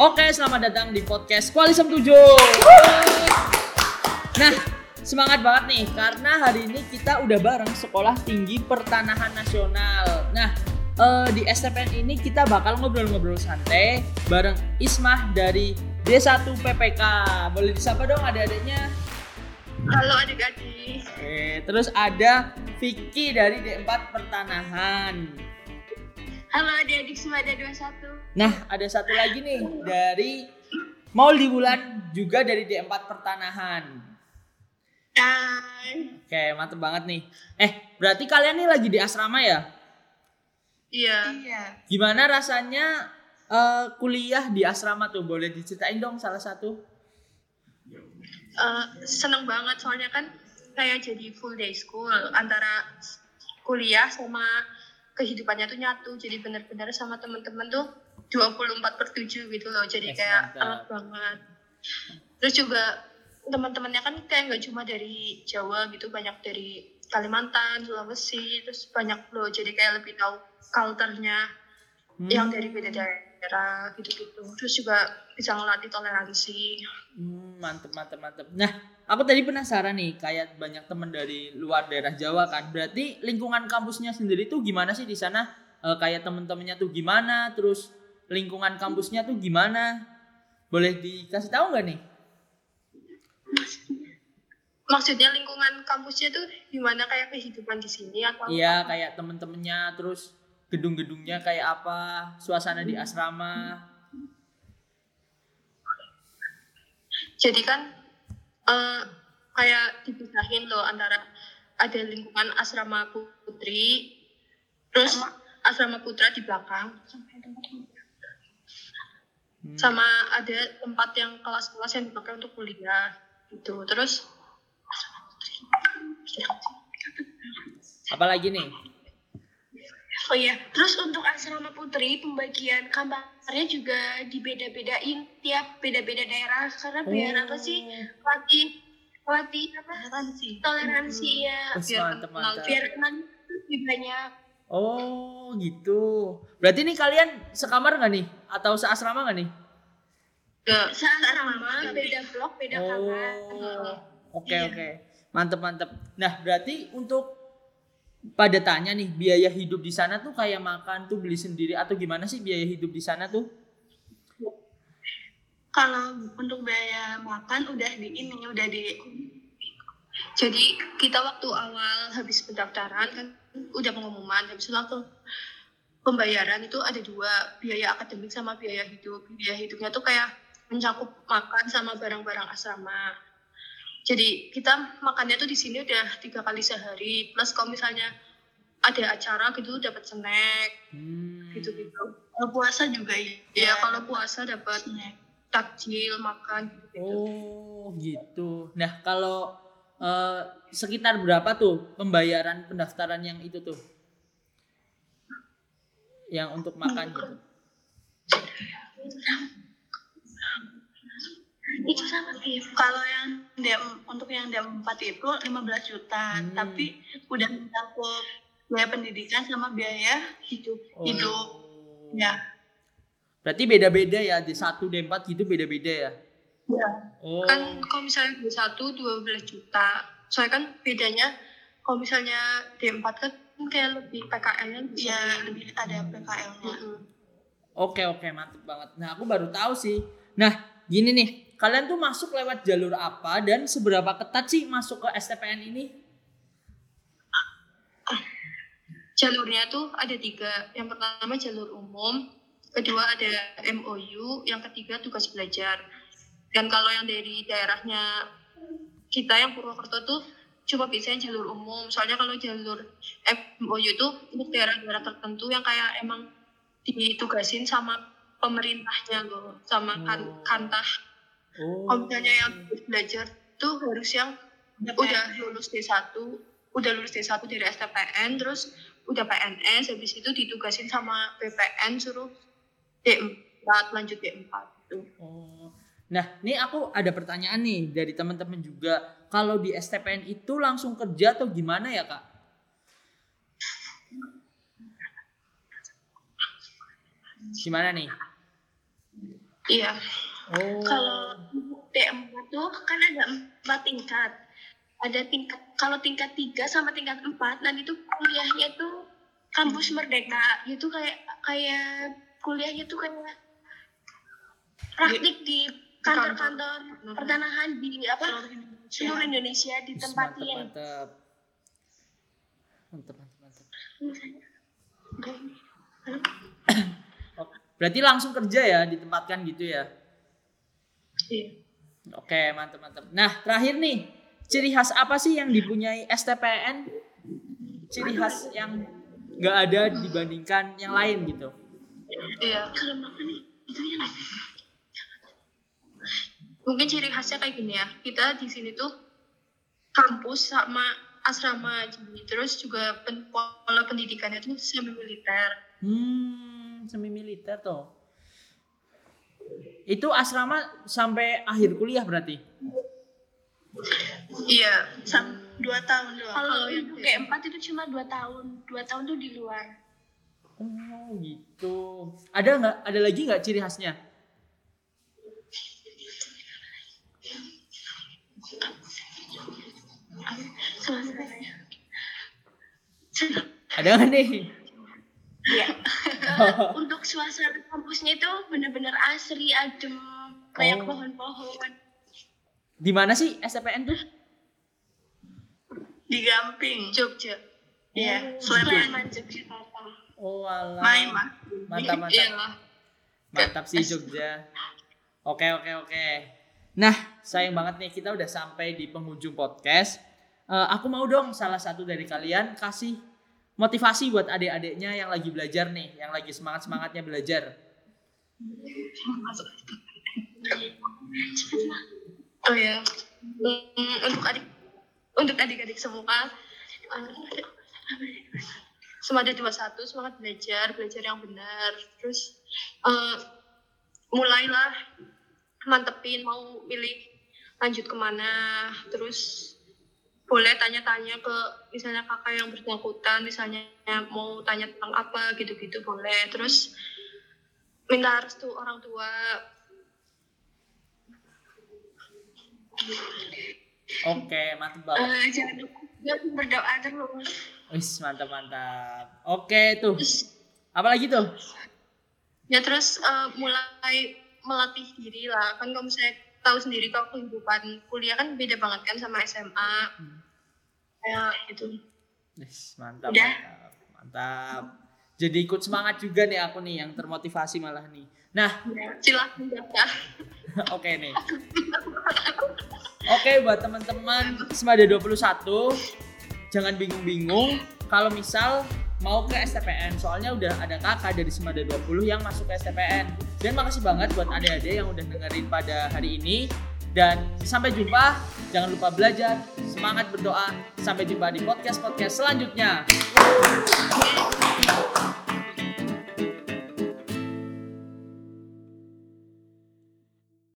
Oke, selamat datang di podcast Kualisem 7. Nah, semangat banget nih karena hari ini kita udah bareng Sekolah Tinggi Pertanahan Nasional. Nah, eh, di STPN ini kita bakal ngobrol-ngobrol santai bareng Ismah dari D1 PPK. Boleh disapa dong adik-adiknya? Halo adik-adik. Oke, terus ada Vicky dari D4 Pertanahan. Halo adik-adik semua ada 21. Nah, ada satu lagi nih dari Maul di Bulan juga dari D4 Pertanahan. Hai. Oke, mantep banget nih. Eh, berarti kalian nih lagi di asrama ya? Iya. Iya. Gimana rasanya eh, kuliah di asrama tuh? Boleh diceritain dong salah satu? Eh, seneng banget soalnya kan kayak jadi full day school antara kuliah sama kehidupannya tuh nyatu jadi bener-bener sama temen-temen tuh 24 per 7 gitu loh. Jadi Yes, kayak enak banget. Terus juga teman-temannya kan kayak nggak cuma dari Jawa gitu banyak dari Kalimantan Sulawesi terus banyak loh. Jadi kayak lebih tahu culture-nya Hmm, yang dari beda daerah gitu-gitu terus juga bisa ngelatih toleransi hmm, mantep, mantep, mantep. Nah, aku tadi penasaran nih, kayak banyak temen dari luar daerah Jawa kan. Berarti lingkungan kampusnya sendiri tuh gimana sih di sana? Eh, kayak temen-temennya tuh gimana? Terus lingkungan kampusnya tuh gimana? Boleh dikasih tahu nggak nih? maksudnya lingkungan kampusnya tuh gimana kayak kehidupan di sini atau Iya, kayak temen-temennya, terus gedung-gedungnya kayak apa, suasana di asrama. jadi kan eh, kayak dipisahin loh antara ada lingkungan asrama putri terus asrama putra di belakang Hmm. sama ada tempat yang kelas-kelas yang dipakai untuk kuliah gitu terus Apalagi nih? Oh iya, terus untuk asrama putri pembagian kamarnya juga dibeda-bedain tiap beda-beda daerah. Karena biar apa sih latih latih apa? Toleransi. Toleransi ya. Wes, biar mantep, kenal biar kenal lebih banyak. Oh, gitu. Berarti nih kalian sekamar nggak nih? Atau seasrama nggak nih? seasrama beda blok beda kamar. Oh, oke Iya. oke, mantep mantep. Nah berarti untuk pada tanya nih biaya hidup di sana tuh kayak makan tuh beli sendiri atau gimana sih biaya hidup di sana tuh? kalau untuk biaya makan udah di ini udah di jadi kita waktu awal habis pendaftaran kan udah pengumuman habis itu waktu pembayaran itu ada dua biaya akademik sama biaya hidup biaya hidupnya tuh kayak mencakup makan sama barang-barang asrama jadi kita makannya tuh di sini udah tiga kali sehari plus kalau misalnya ada acara gitu dapat snack Hmm. gitu gitu kalau puasa juga ya kalau puasa dapat takjil makan gitu Oh gitu. Nah kalau eh, sekitar berapa tuh pembayaran pendaftaran yang itu tuh? Yang untuk makan gitu. Itu sama sih kalau yang DM untuk yang DM 4 itu 15 juta Hmm. tapi udah mencakup biaya pendidikan sama biaya hidup Oh. hidup ya Berarti beda-beda ya di satu D4 gitu beda-beda ya. ya Oh. kan kalau misalnya D1 12 juta soalnya kan bedanya kalau misalnya D4 kan kayak lebih PKL-nya ya lebih ada PKL-nya Oke oke mantep banget. Nah aku baru tahu sih. Nah gini nih, kalian tuh masuk lewat jalur apa dan seberapa ketat sih masuk ke STPN ini? jalurnya tuh ada tiga. Yang pertama jalur umum, kedua ada MOU, yang ketiga tugas belajar. Dan kalau yang dari daerahnya kita yang Purwokerto tuh cuma bisa yang jalur umum. Soalnya kalau jalur MOU tuh untuk daerah-daerah tertentu yang kayak emang ditugasin sama pemerintahnya loh, sama kan Oh. kantah. Oh. Kalau misalnya yang belajar tuh harus yang udah lulus D1, udah lulus D1 dari STPN, terus udah PNS, habis itu ditugasin sama BPN suruh D4, lanjut D4 gitu. Oh. Nah, nih aku ada pertanyaan nih dari teman-teman juga. Kalau di STPN itu langsung kerja atau gimana ya, Kak? Gimana nih? Iya. Oh. Kalau D4 tuh kan ada empat tingkat. Ada tingkat kalau tingkat 3 sama tingkat 4 dan itu kuliahnya tuh kampus merdeka. Itu kayak kayak kuliahnya tuh kayak praktik di kantor-kantor pertanahan di apa seluruh Indonesia ditempatin. Mantep, mantep, mantep. Oh, berarti langsung kerja ya ditempatkan gitu ya? Iya. Oke, mantap mantap. Nah, terakhir nih, ciri khas apa sih yang dipunyai STPN? Ciri khas yang nggak ada dibandingkan yang lain gitu. Iya. Mungkin ciri khasnya kayak gini ya. Kita di sini tuh kampus sama asrama jadi terus juga pen, pola pendidikannya tuh semi militer. Hmm, semi militer tuh. Itu asrama sampai akhir kuliah berarti. Iya, sam dua tahun doang. Kalau yang kayak empat itu cuma dua tahun. Dua tahun tuh di luar. Oh, gitu. Ada nggak? Ada lagi nggak ciri khasnya? Ada nggak nih? Iya. Untuk suasana kampusnya itu bener-bener asri, adem, kayak Oh. pohon-pohon. Di mana sih STPN tuh? Di Gamping, Jogja. Iya, Sleman, Yogyakarta. Oh, alah. Main mah. Mantap, mantap. Lah. Mantap sih Jogja. Oke oke oke. Nah sayang banget nih kita udah sampai di penghujung podcast. Eh, aku mau dong salah satu dari kalian kasih motivasi buat adik-adiknya yang lagi belajar nih, yang lagi semangat semangatnya belajar. Oh ya. Hmm, untuk adik untuk adik-adik semua semangat dua satu semangat belajar belajar yang benar terus eh, mulailah mantepin mau milih lanjut ke mana terus boleh tanya-tanya ke misalnya kakak yang bersangkutan misalnya mau tanya tentang apa gitu-gitu boleh terus minta restu orang tua Oke mantap banget. Eh, jangan berdoa terus Wis mantap mantap. Oke tuh. terus Apalagi tuh? ya terus eh, mulai melatih diri lah kan kamu saya tahu sendiri kalau kehidupan kuliah kan beda banget kan sama SMA ya gitu Wis mantap Udah. mantap mantap. Jadi ikut semangat juga nih aku nih yang termotivasi malah nih. Nah ya, silahkan daftar Oke nih. Oke buat teman-teman Semada 21 jangan bingung-bingung kalau misal mau ke STPN soalnya udah ada kakak dari Semada 20 yang masuk ke STPN. Dan makasih banget buat adik-adik yang udah dengerin pada hari ini dan sampai jumpa. Jangan lupa belajar, semangat berdoa. Sampai jumpa di podcast-podcast selanjutnya.